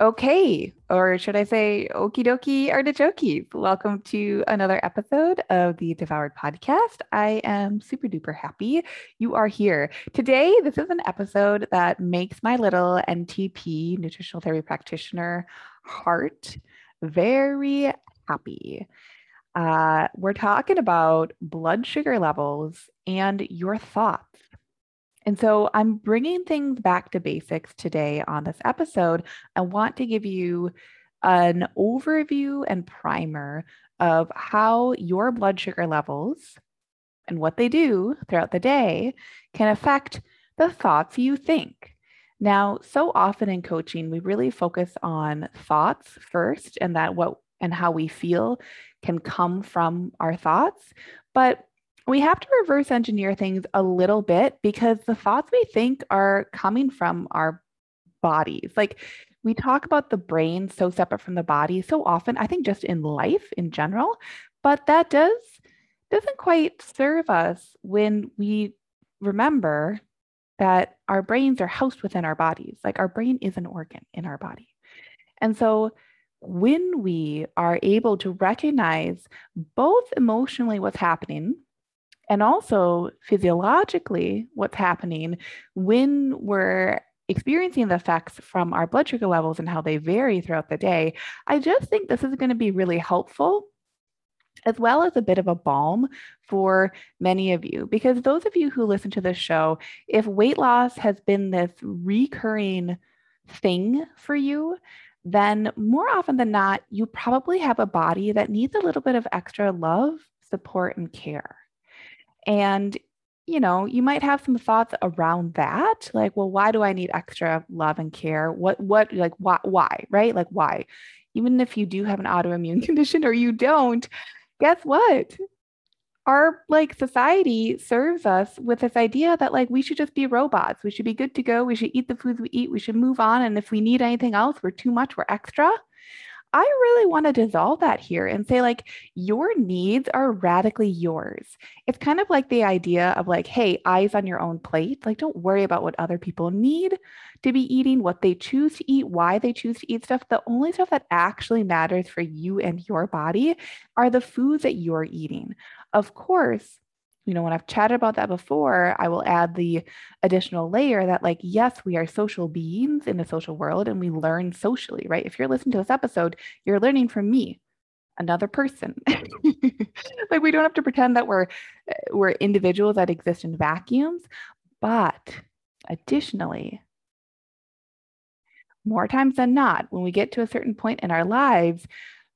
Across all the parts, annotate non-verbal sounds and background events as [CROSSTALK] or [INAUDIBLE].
Okay, or should I say okie dokie artichoke? Welcome to another episode of the Devoured Podcast. I am super duper happy you are here. Today, this is an episode that makes my little NTP, nutritional therapy practitioner, heart very happy. Uh, we're talking about blood sugar levels and your thoughts and so I'm bringing things back to basics today on this episode. I want to give you an overview and primer of how your blood sugar levels and what they do throughout the day can affect the thoughts you think. Now, so often in coaching, we really focus on thoughts first and that what and how we feel can come from our thoughts. But we have to reverse engineer things a little bit because the thoughts we think are coming from our bodies. Like we talk about the brain so separate from the body so often, I think just in life in general, but that does doesn't quite serve us when we remember that our brains are housed within our bodies. Like our brain is an organ in our body. And so when we are able to recognize both emotionally what's happening and also physiologically what's happening when we're experiencing the effects from our blood sugar levels and how they vary throughout the day, I just think this is going to be really helpful as well as a bit of a balm for many of you. Because those of you who listen to this show, if weight loss has been this recurring thing for you, then more often than not, you probably have a body that needs a little bit of extra love, support, and care. And you know, you might have some thoughts around that, like, well, why do I need extra love and care? What, what, like, why, why, right? Like, why? Even if you do have an autoimmune [LAUGHS] condition or you don't, guess what? Our like society serves us with this idea that like we should just be robots. We should be good to go. We should eat the foods we eat. We should move on. And if we need anything else, we're too much, we're extra. I really want to dissolve that here and say, like, your needs are radically yours. It's kind of like the idea of, like, hey, eyes on your own plate. Like, don't worry about what other people need to be eating, what they choose to eat, why they choose to eat stuff. The only stuff that actually matters for you and your body are the foods that you're eating. Of course, you know, when I've chatted about that before, I will add the additional layer that, like, yes, we are social beings in the social world and we learn socially, right? If you're listening to this episode, you're learning from me, another person. [LAUGHS] like, we don't have to pretend that we're eh, we're individuals that exist in vacuums, but additionally, more times than not, when we get to a certain point in our lives,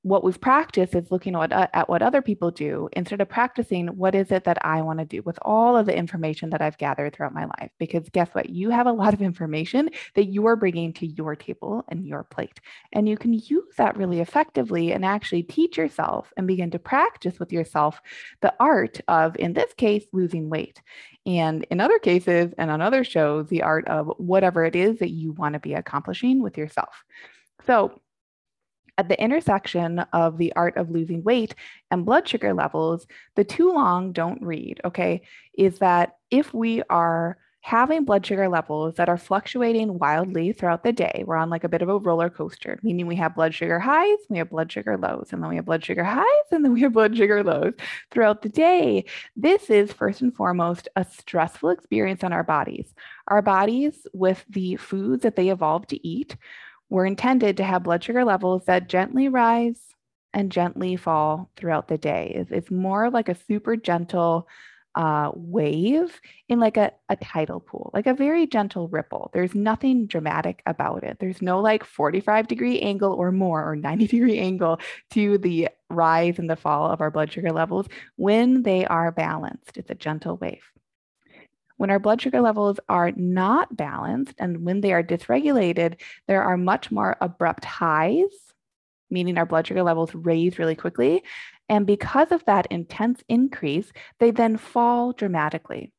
what we've practiced is looking at, uh, at what other people do instead of practicing what is it that I want to do with all of the information that I've gathered throughout my life. Because guess what? You have a lot of information that you are bringing to your table and your plate. And you can use that really effectively and actually teach yourself and begin to practice with yourself the art of, in this case, losing weight. And in other cases and on other shows, the art of whatever it is that you want to be accomplishing with yourself. So, at the intersection of the art of losing weight and blood sugar levels, the too long don't read, okay, is that if we are having blood sugar levels that are fluctuating wildly throughout the day, we're on like a bit of a roller coaster, meaning we have blood sugar highs, we have blood sugar lows, and then we have blood sugar highs, and then we have blood sugar lows throughout the day. This is first and foremost a stressful experience on our bodies. Our bodies, with the foods that they evolved to eat, were intended to have blood sugar levels that gently rise and gently fall throughout the day. It's, more like a super gentle uh, wave in like a, a tidal pool, like a very gentle ripple. There's nothing dramatic about it. There's no like 45 degree angle or more or 90 [LAUGHS] degree angle to the rise and the fall of our blood sugar levels when they are balanced. It's a gentle wave. When our blood sugar levels are not balanced and when they are dysregulated, there are much more abrupt highs meaning our blood sugar levels raise really quickly. And because of that intense increase, they then fall dramatically.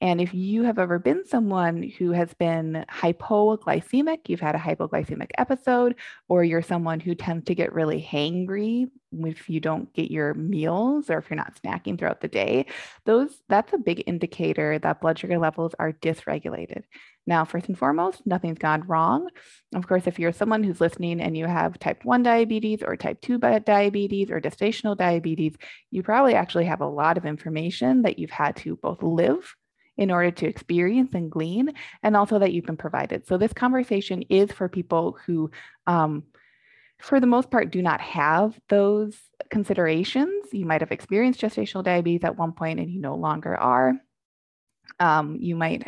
And if you have ever been someone who has been hypoglycemic, you've had a hypoglycemic episode, or you're someone who tends to get really hangry if you don't get your meals or if you're not snacking throughout the day, those that's a big indicator that blood sugar levels are dysregulated. Now, first and foremost, nothing's gone wrong. Of course, if you're someone who's listening and you have type 1 diabetes or type 2 diabetes or gestational diabetes, you probably actually have a lot of information that you've had to both live in order to experience and glean, and also that you've been provided. So, this conversation is for people who, um, for the most part, do not have those considerations. You might have experienced gestational diabetes at one point and you no longer are. Um, you might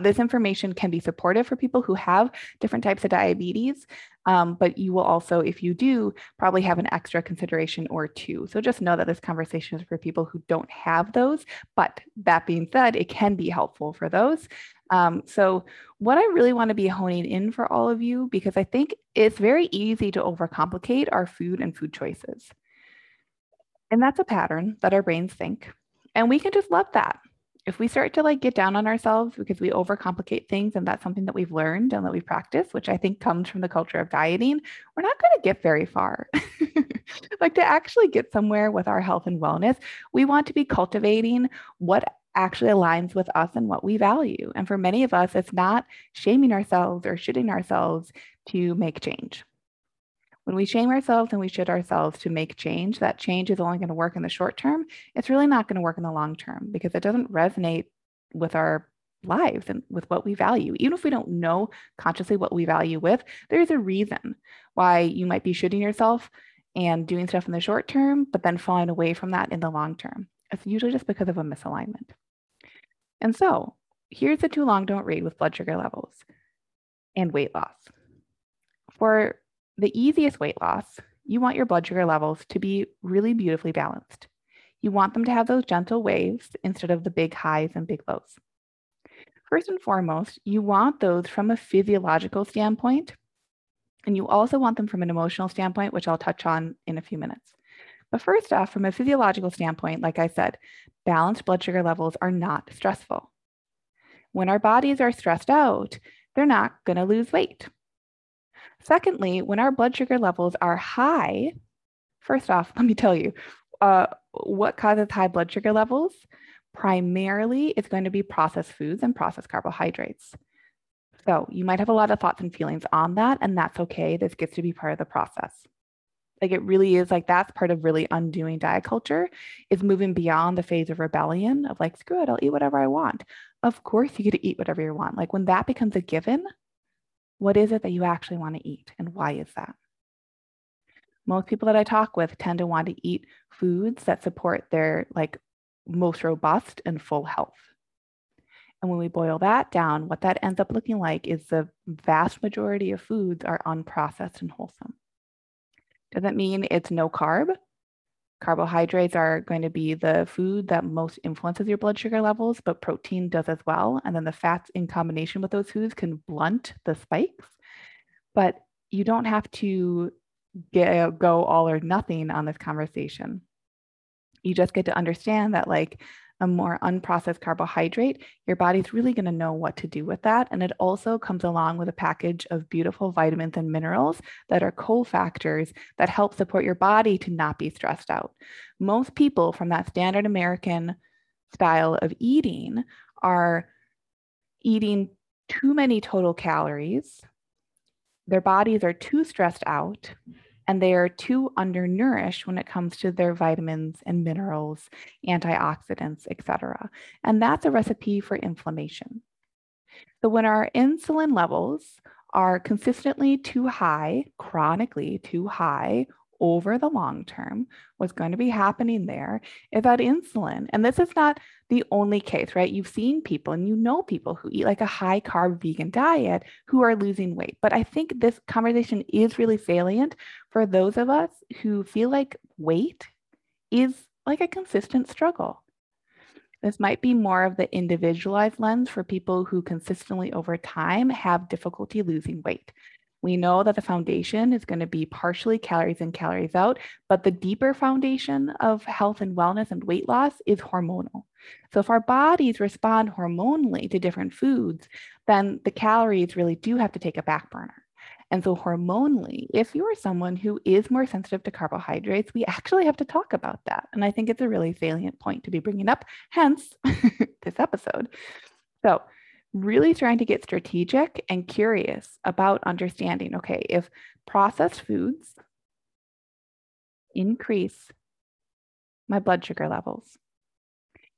this information can be supportive for people who have different types of diabetes, um, but you will also, if you do, probably have an extra consideration or two. So just know that this conversation is for people who don't have those. But that being said, it can be helpful for those. Um, so, what I really want to be honing in for all of you, because I think it's very easy to overcomplicate our food and food choices. And that's a pattern that our brains think. And we can just love that if we start to like get down on ourselves because we overcomplicate things and that's something that we've learned and that we practice which i think comes from the culture of dieting we're not going to get very far. [LAUGHS] Like to actually get somewhere with our health and wellness we want to be cultivating what actually aligns with us and what we value. And for many of us it's not shaming ourselves or shooting ourselves to make change when we shame ourselves and we shit ourselves to make change, that change is only going to work in the short term. It's really not going to work in the long term because it doesn't resonate with our lives and with what we value. Even if we don't know consciously what we value with, there's a reason why you might be shooting yourself and doing stuff in the short term, but then falling away from that in the long term. It's usually just because of a misalignment. And so here's the too long don't read with blood sugar levels and weight loss. For the easiest weight loss, you want your blood sugar levels to be really beautifully balanced. You want them to have those gentle waves instead of the big highs and big lows. First and foremost, you want those from a physiological standpoint, and you also want them from an emotional standpoint, which I'll touch on in a few minutes. But first off, from a physiological standpoint, like I said, balanced blood sugar levels are not stressful. When our bodies are stressed out, they're not going to lose weight. Secondly, when our blood sugar levels are high, first off, [LAUGHS] let me tell you uh, what causes high blood sugar levels. Primarily, it's going to be processed foods and processed carbohydrates. So you might have a lot of thoughts and feelings on that, and that's okay. This gets to be part of the process. Like it really is like that's part of really undoing diet culture is moving beyond the phase of rebellion of like, screw it, I'll eat whatever I want. Of course, you get to eat whatever you want. Like when that becomes a given, what is it that you actually want to eat and why is that? Most people that I talk with tend to want to eat foods that support their like most robust and full health. And when we boil that down, what that ends up looking like is the vast majority of foods are unprocessed and wholesome. Doesn't mean it's no carb. Carbohydrates are going to be the food that most influences your blood sugar levels, but protein does as well. And then the fats in combination with those foods can blunt the spikes. But you don't have to get, uh, go all or nothing on this conversation. You just get to understand that, like, a more unprocessed carbohydrate, your body's really going to know what to do with that. And it also comes along with a package of beautiful vitamins and minerals that are cofactors that help support your body to not be stressed out. Most people from that standard American style of eating are eating too many total calories. Their bodies are too stressed out and they are too undernourished when it comes to their vitamins and minerals, antioxidants, etc. And that's a recipe for inflammation. So when our insulin levels are consistently too high, chronically too high, over the long term, what's going to be happening there is that insulin, and this is not the only case, right? You've seen people and you know people who eat like a high carb vegan diet who are losing weight. But I think this conversation is really salient for those of us who feel like weight is like a consistent struggle. This might be more of the individualized lens for people who consistently over time have difficulty losing weight. We know that the foundation is going to be partially calories in, calories out, but the deeper foundation of health and wellness and weight loss is hormonal. So, if our bodies respond hormonally to different foods, then the calories really do have to take a back burner. And so, hormonally, if you are someone who is more sensitive to carbohydrates, we actually have to talk about that. And I think it's a really salient point to be bringing up, hence [LAUGHS] this episode. So, really trying to get strategic and curious about understanding okay, if processed foods increase my blood sugar levels,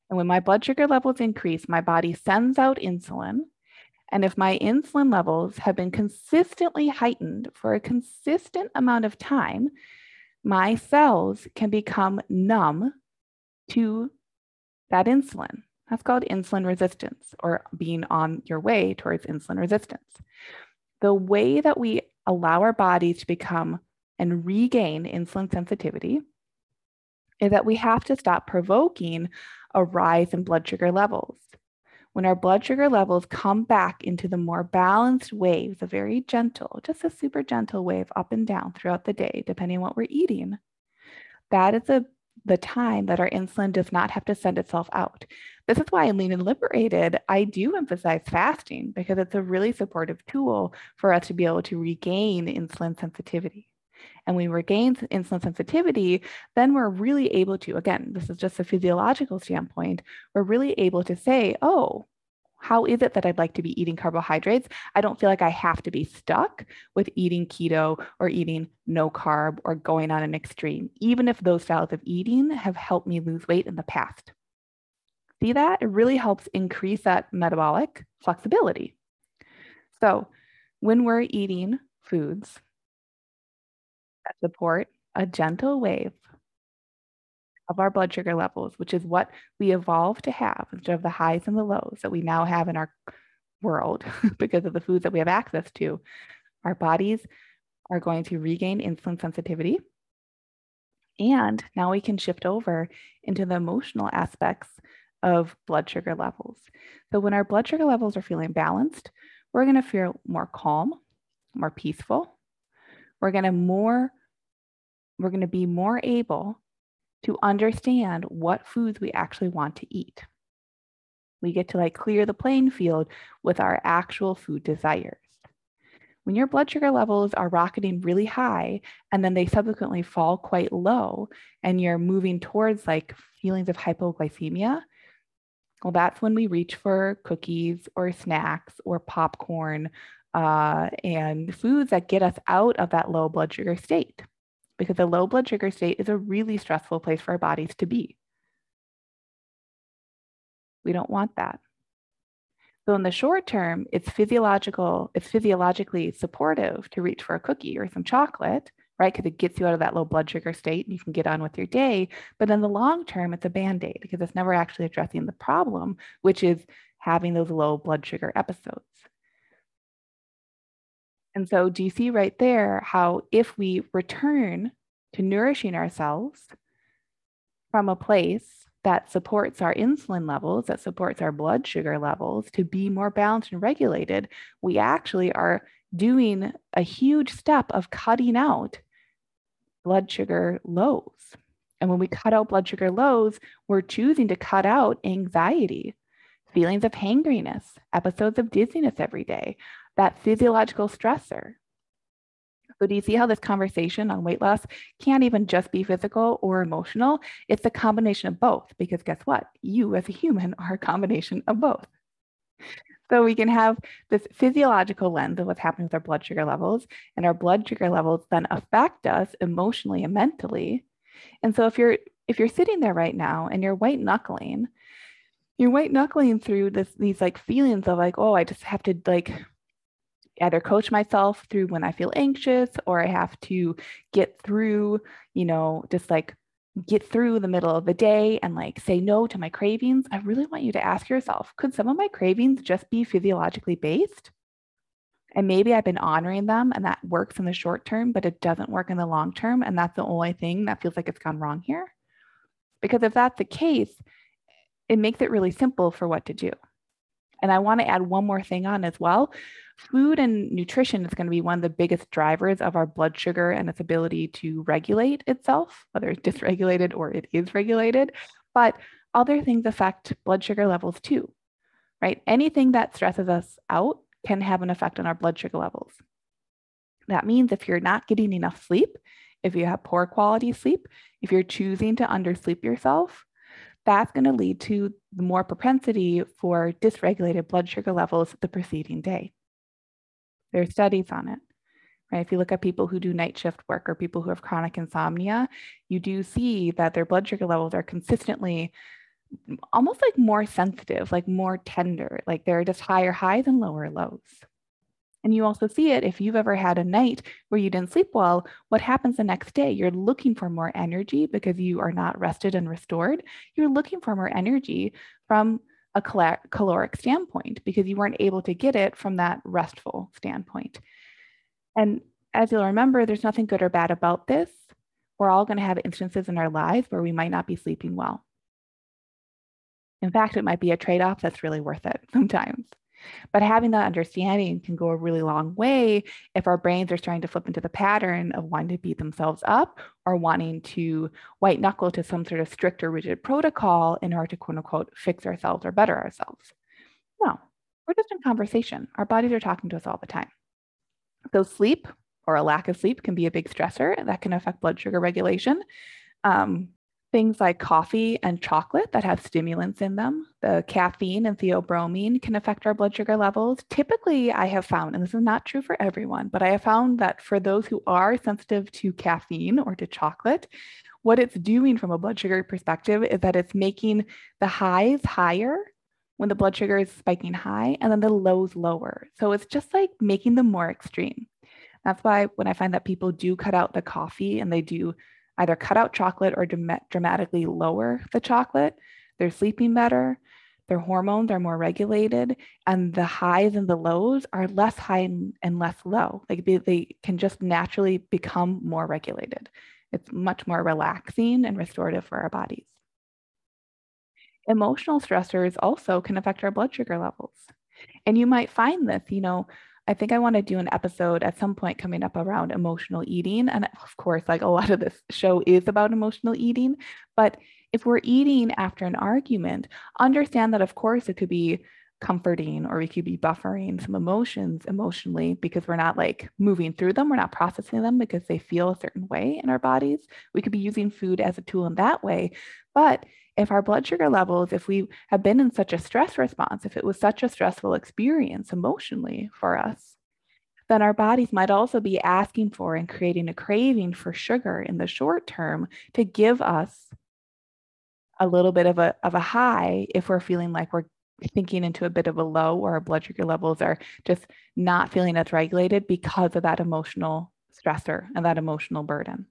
and when my blood sugar levels increase, my body sends out insulin and if my insulin levels have been consistently heightened for a consistent amount of time, my cells can become numb to that insulin. That's called insulin resistance or being on your way towards insulin resistance. The way that we allow our bodies to become and regain insulin sensitivity is that we have to stop provoking a rise in blood sugar levels when our blood sugar levels come back into the more balanced waves, a very gentle, just a super gentle wave up and down throughout the day, depending on what we're eating, that is a, the time that our insulin does not have to send itself out. This is why in Lean and Liberated, I do emphasize fasting because it's a really supportive tool for us to be able to regain insulin sensitivity and we regain insulin sensitivity, then we're really able to, again, this is just a physiological standpoint, we're really able to say, oh, how is it that I'd like to be eating carbohydrates? I don't feel like I have to be stuck with eating keto or eating no carb or going on an extreme, even if those styles of eating have helped me lose weight in the past. See that? It really helps increase that metabolic flexibility. So, when we're eating foods that support a gentle wave of our blood sugar levels, which is what we evolved to have instead of the highs and the lows that we now have in our world [LAUGHS] because of the foods that we have access to. Our bodies are going to regain insulin sensitivity. And now we can shift over into the emotional aspects of blood sugar levels. So, when our blood sugar levels are feeling balanced, we're going to feel more calm, more peaceful. We're going to more we're going to be more able to understand what foods we actually want to eat. We get to like clear the playing field with our actual food desires. When your blood sugar levels are rocketing really high and then they subsequently fall quite low and you're moving towards like feelings of hypoglycemia, well, that's when we reach for cookies or snacks or popcorn uh, and foods that get us out of that low blood sugar state because a low blood sugar state is a really stressful place for our bodies to be. We don't want that. So in the short term, it's physiological, it's physiologically supportive to reach for a cookie or some chocolate, right? Because it gets you out of that low blood sugar state and you can get on with your day. But in the long term, it's a band-aid because it's never actually addressing the problem, which is having those low blood sugar episodes. And so, do you see right there how if we return to nourishing ourselves from a place that supports our insulin levels, that supports our blood sugar levels to be more balanced and regulated, we actually are doing a huge step of cutting out blood sugar lows. And when we cut out blood sugar lows, we're choosing to cut out anxiety, feelings of hangriness, episodes of dizziness every day, that physiological stressor. So, do you see how this conversation on weight loss can't even just be physical or emotional? It's a combination of both, because guess what? You as a human are a combination of both. So, we can have this physiological lens of what's happening with our blood sugar levels, and our blood sugar levels then affect us emotionally and mentally. And so, if you're if you're sitting there right now and you're white knuckling, you're white knuckling through this these like feelings of like, oh, I just have to like either coach myself through when I feel anxious or I have to get through, you know, just like get through the middle of the day and like say no to my cravings, I really want you to ask yourself could some of my cravings just be physiologically based? And maybe I've been honoring them and that works in the short term, but it doesn't work in the long term. And that's the only thing that feels like it's gone wrong here. Because if that's the case, it makes it really simple for what to do. And I want to add one more thing on as well. Food and nutrition is going to be one of the biggest drivers of our blood sugar and its ability to regulate itself, whether it's dysregulated or it is regulated. But other things affect blood sugar levels too, right? Anything that stresses us out can have an effect on our blood sugar levels. That means if you're not getting enough sleep, if you have poor quality sleep, if you're choosing to undersleep yourself, that's going to lead to the more propensity for dysregulated blood sugar levels the preceding day. There are studies on it. Right? If you look at people who do night shift work or people who have chronic insomnia, you do see that their blood sugar levels are consistently almost like more sensitive, like more tender, like there are just higher highs and lower lows. And you also see it if you've ever had a night where you didn't sleep well, what happens the next day? You're looking for more energy because you are not rested and restored. You're looking for more energy from a caloric standpoint because you weren't able to get it from that restful standpoint. And as you'll remember, there's nothing good or bad about this. We're all going to have instances in our lives where we might not be sleeping well. In fact, it might be a trade off that's really worth it sometimes. But having that understanding can go a really long way if our brains are starting to flip into the pattern of wanting to beat themselves up or wanting to white knuckle to some sort of strict or rigid protocol in order to quote unquote fix ourselves or better ourselves. No, we're just in conversation. Our bodies are talking to us all the time. So, sleep or a lack of sleep can be a big stressor that can affect blood sugar regulation. Um, Things like coffee and chocolate that have stimulants in them, the caffeine and theobromine can affect our blood sugar levels. Typically, I have found, and this is not true for everyone, but I have found that for those who are sensitive to caffeine or to chocolate, what it's doing from a blood sugar perspective is that it's making the highs higher when the blood sugar is spiking high and then the lows lower. So it's just like making them more extreme. That's why when I find that people do cut out the coffee and they do either cut out chocolate or dramatically lower the chocolate. They're sleeping better, their hormones are more regulated, and the highs and the lows are less high and, less low. Like they, they can just naturally become more regulated. It's much more relaxing and restorative for our bodies. Emotional stressors also can affect our blood sugar levels. And you might find this, you know, I think I want to do an episode at some point coming up around emotional eating. And of course, like a lot of this show is about emotional eating. But if we're eating after an argument, understand that, of course, it could be comforting or we could be buffering some emotions emotionally because we're not like moving through them. We're not processing them because they feel a certain way in our bodies. We could be using food as a tool in that way. But if our blood sugar levels, if we have been in such a stress response, if it was such a stressful experience emotionally for us, then our bodies might also be asking for and creating a craving for sugar in the short term to give us a little bit of a, of a high if we're feeling like we're thinking into a bit of a low or our blood sugar levels are just not feeling as regulated because of that emotional stressor and that emotional burden.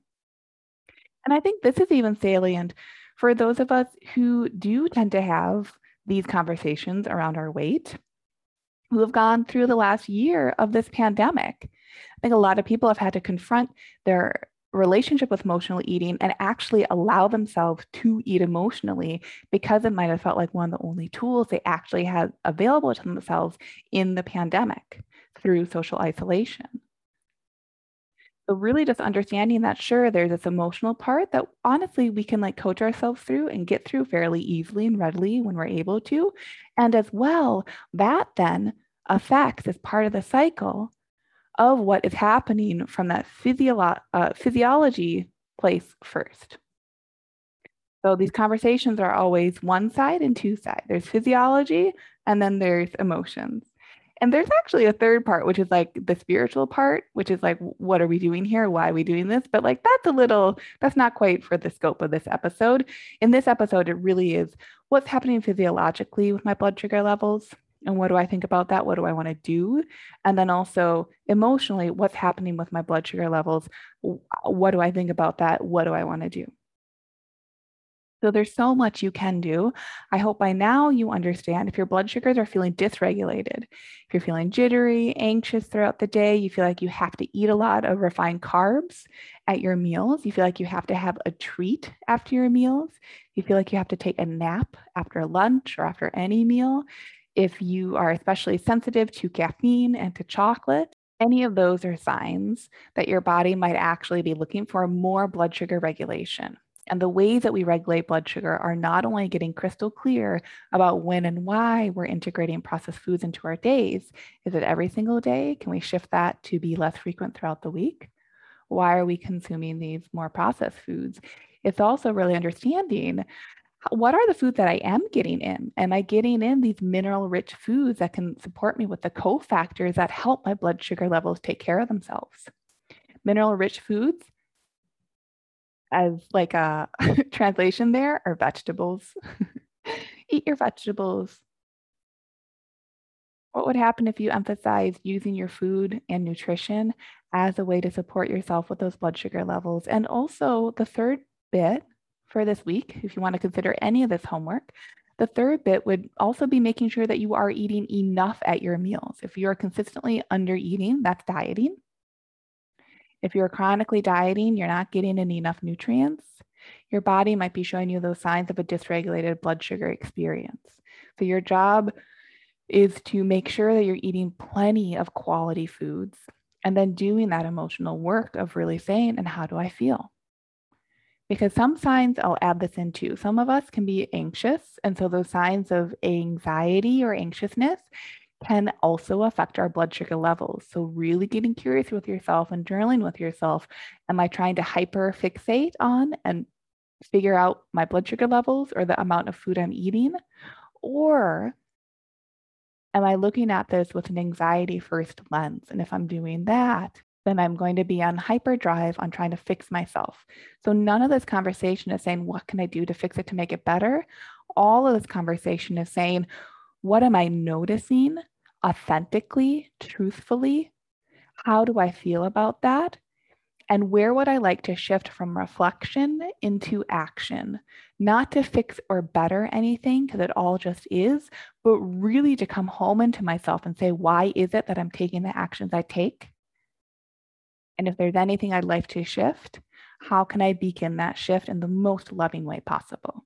And I think this is even salient for those of us who do tend to have these conversations around our weight, who have gone through the last year of this pandemic. I think a lot of people have had to confront their relationship with emotional eating and actually allow themselves to eat emotionally because it might have felt like one of the only tools they actually had available to themselves in the pandemic through social isolation. So really just understanding that sure there's this emotional part that honestly we can like coach ourselves through and get through fairly easily and readily when we're able to. And as well, that then affects as part of the cycle of what is happening from that physiolo- uh, physiology place first. So these conversations are always one side and two sides. There's physiology and then there's emotions. And there's actually a third part, which is like the spiritual part, which is like, what are we doing here? Why are we doing this? But like, that's a little, that's not quite for the scope of this episode. In this episode, it really is what's happening physiologically with my blood sugar levels. And what do I think about that? What do I want to do? And then also emotionally, what's happening with my blood sugar levels? What do I think about that? What do I want to do? So there's so much you can do. I hope by now you understand if your blood sugars are feeling dysregulated, if you're feeling jittery, anxious throughout the day, you feel like you have to eat a lot of refined carbs at your meals, you feel like you have to have a treat after your meals, you feel like you have to take a nap after lunch or after any meal, If you are especially sensitive to caffeine and to chocolate, any of those are signs that your body might actually be looking for more blood sugar regulation. And the ways that we regulate blood sugar are not only getting crystal clear about when and why we're integrating processed foods into our days. Is it every single day? Can we shift that to be less frequent throughout the week? Why are we consuming these more processed foods? It's also really understanding what are the foods that I am getting in? Am I getting in these mineral rich foods that can support me with the cofactors that help my blood sugar levels take care of themselves? Mineral rich foods, as like uh, a [LAUGHS] translation there, are vegetables. [LAUGHS] Eat your vegetables. What would happen if you emphasize using your food and nutrition as a way to support yourself with those blood sugar levels? And also, the third bit for this week, if you want to consider any of this homework. The third bit would also be making sure that you are eating enough at your meals. If you are consistently under eating, that's dieting. If you're chronically dieting, you're not getting in enough nutrients. Your body might be showing you those signs of a dysregulated blood sugar experience. So, your job is to make sure that you're eating plenty of quality foods and then doing that emotional work of really saying, and how do I feel? because some signs I'll add this in too, some of us can be anxious. And so those signs of anxiety or anxiousness can also affect our blood sugar levels. So, really getting curious with yourself and journaling with yourself. Am I trying to hyper fixate on and figure out my blood sugar levels or the amount of food I'm eating? Or am I looking at this with an anxiety first lens? And if I'm doing that, then I'm going to be on hyperdrive on trying to fix myself. So none of this conversation is saying, what can I do to fix it to make it better? All of this conversation is saying, what am I noticing authentically, truthfully? How do I feel about that? And where would I like to shift from reflection into action? Not to fix or better anything, because it all just is, but really to come home into myself and say, why is it that I'm taking the actions I take? And if there's anything I'd like to shift, how can I begin that shift in the most loving way possible?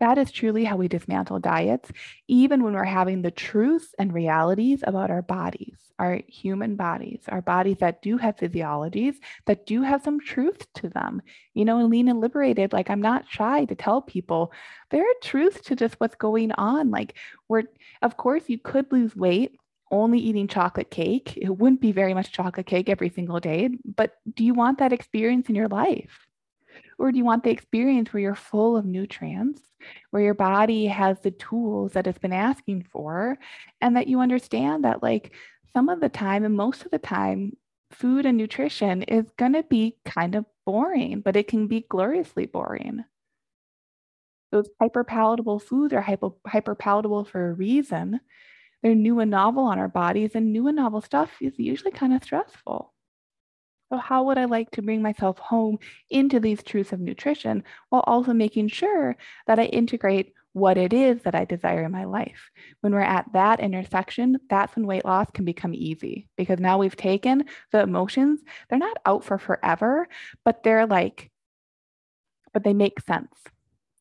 That is truly how we dismantle diets, even when we're having the truths and realities about our bodies, our human bodies, our bodies that do have physiologies, that do have some truth to them. You know, lean and liberated, like I'm not shy to tell people there are truths to just what's going on. Like, we're, of course, you could lose weight only eating chocolate cake, it wouldn't be very much chocolate cake every single day. But do you want that experience in your life? Or do you want the experience where you're full of nutrients, where your body has the tools that it's been asking for, and that you understand that, like, some of the time and most of the time, food and nutrition is going to be kind of boring, but it can be gloriously boring. Those hyper palatable foods are hyper, hyper palatable for a reason they're new and novel on our bodies, and new and novel stuff is usually kind of stressful. So, how would I like to bring myself home into these truths of nutrition while also making sure that I integrate what it is that I desire in my life? When we're at that intersection, that's when weight loss can become easy because now we've taken the emotions, they're not out for forever, but they're like, but they make sense.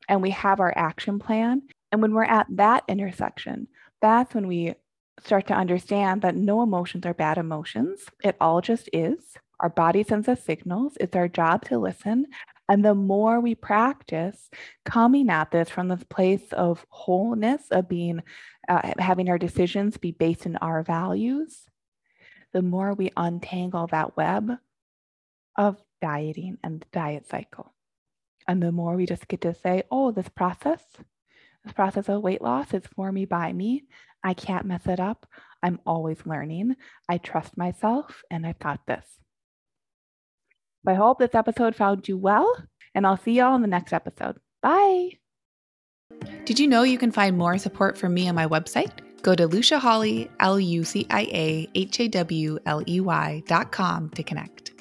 And we have our action plan. And when we're at that intersection, that's when we start to understand that no emotions are bad emotions. It all just is. Our body sends us signals. It's our job to listen. And the more we practice coming at this from this place of wholeness, of being, uh, having our decisions be based in our values, the more we untangle that web of dieting and the diet cycle. And the more we just get to say, oh, this process this process of weight loss is for me by me. I can't mess it up. I'm always learning. I trust myself and I've got this. I hope this episode found you well, and I'll see y'all in the next episode. Bye. Did you know you can find more support from me on my website? Go to Lucia Hawley, L U C I A H A W L E Y dot com to connect.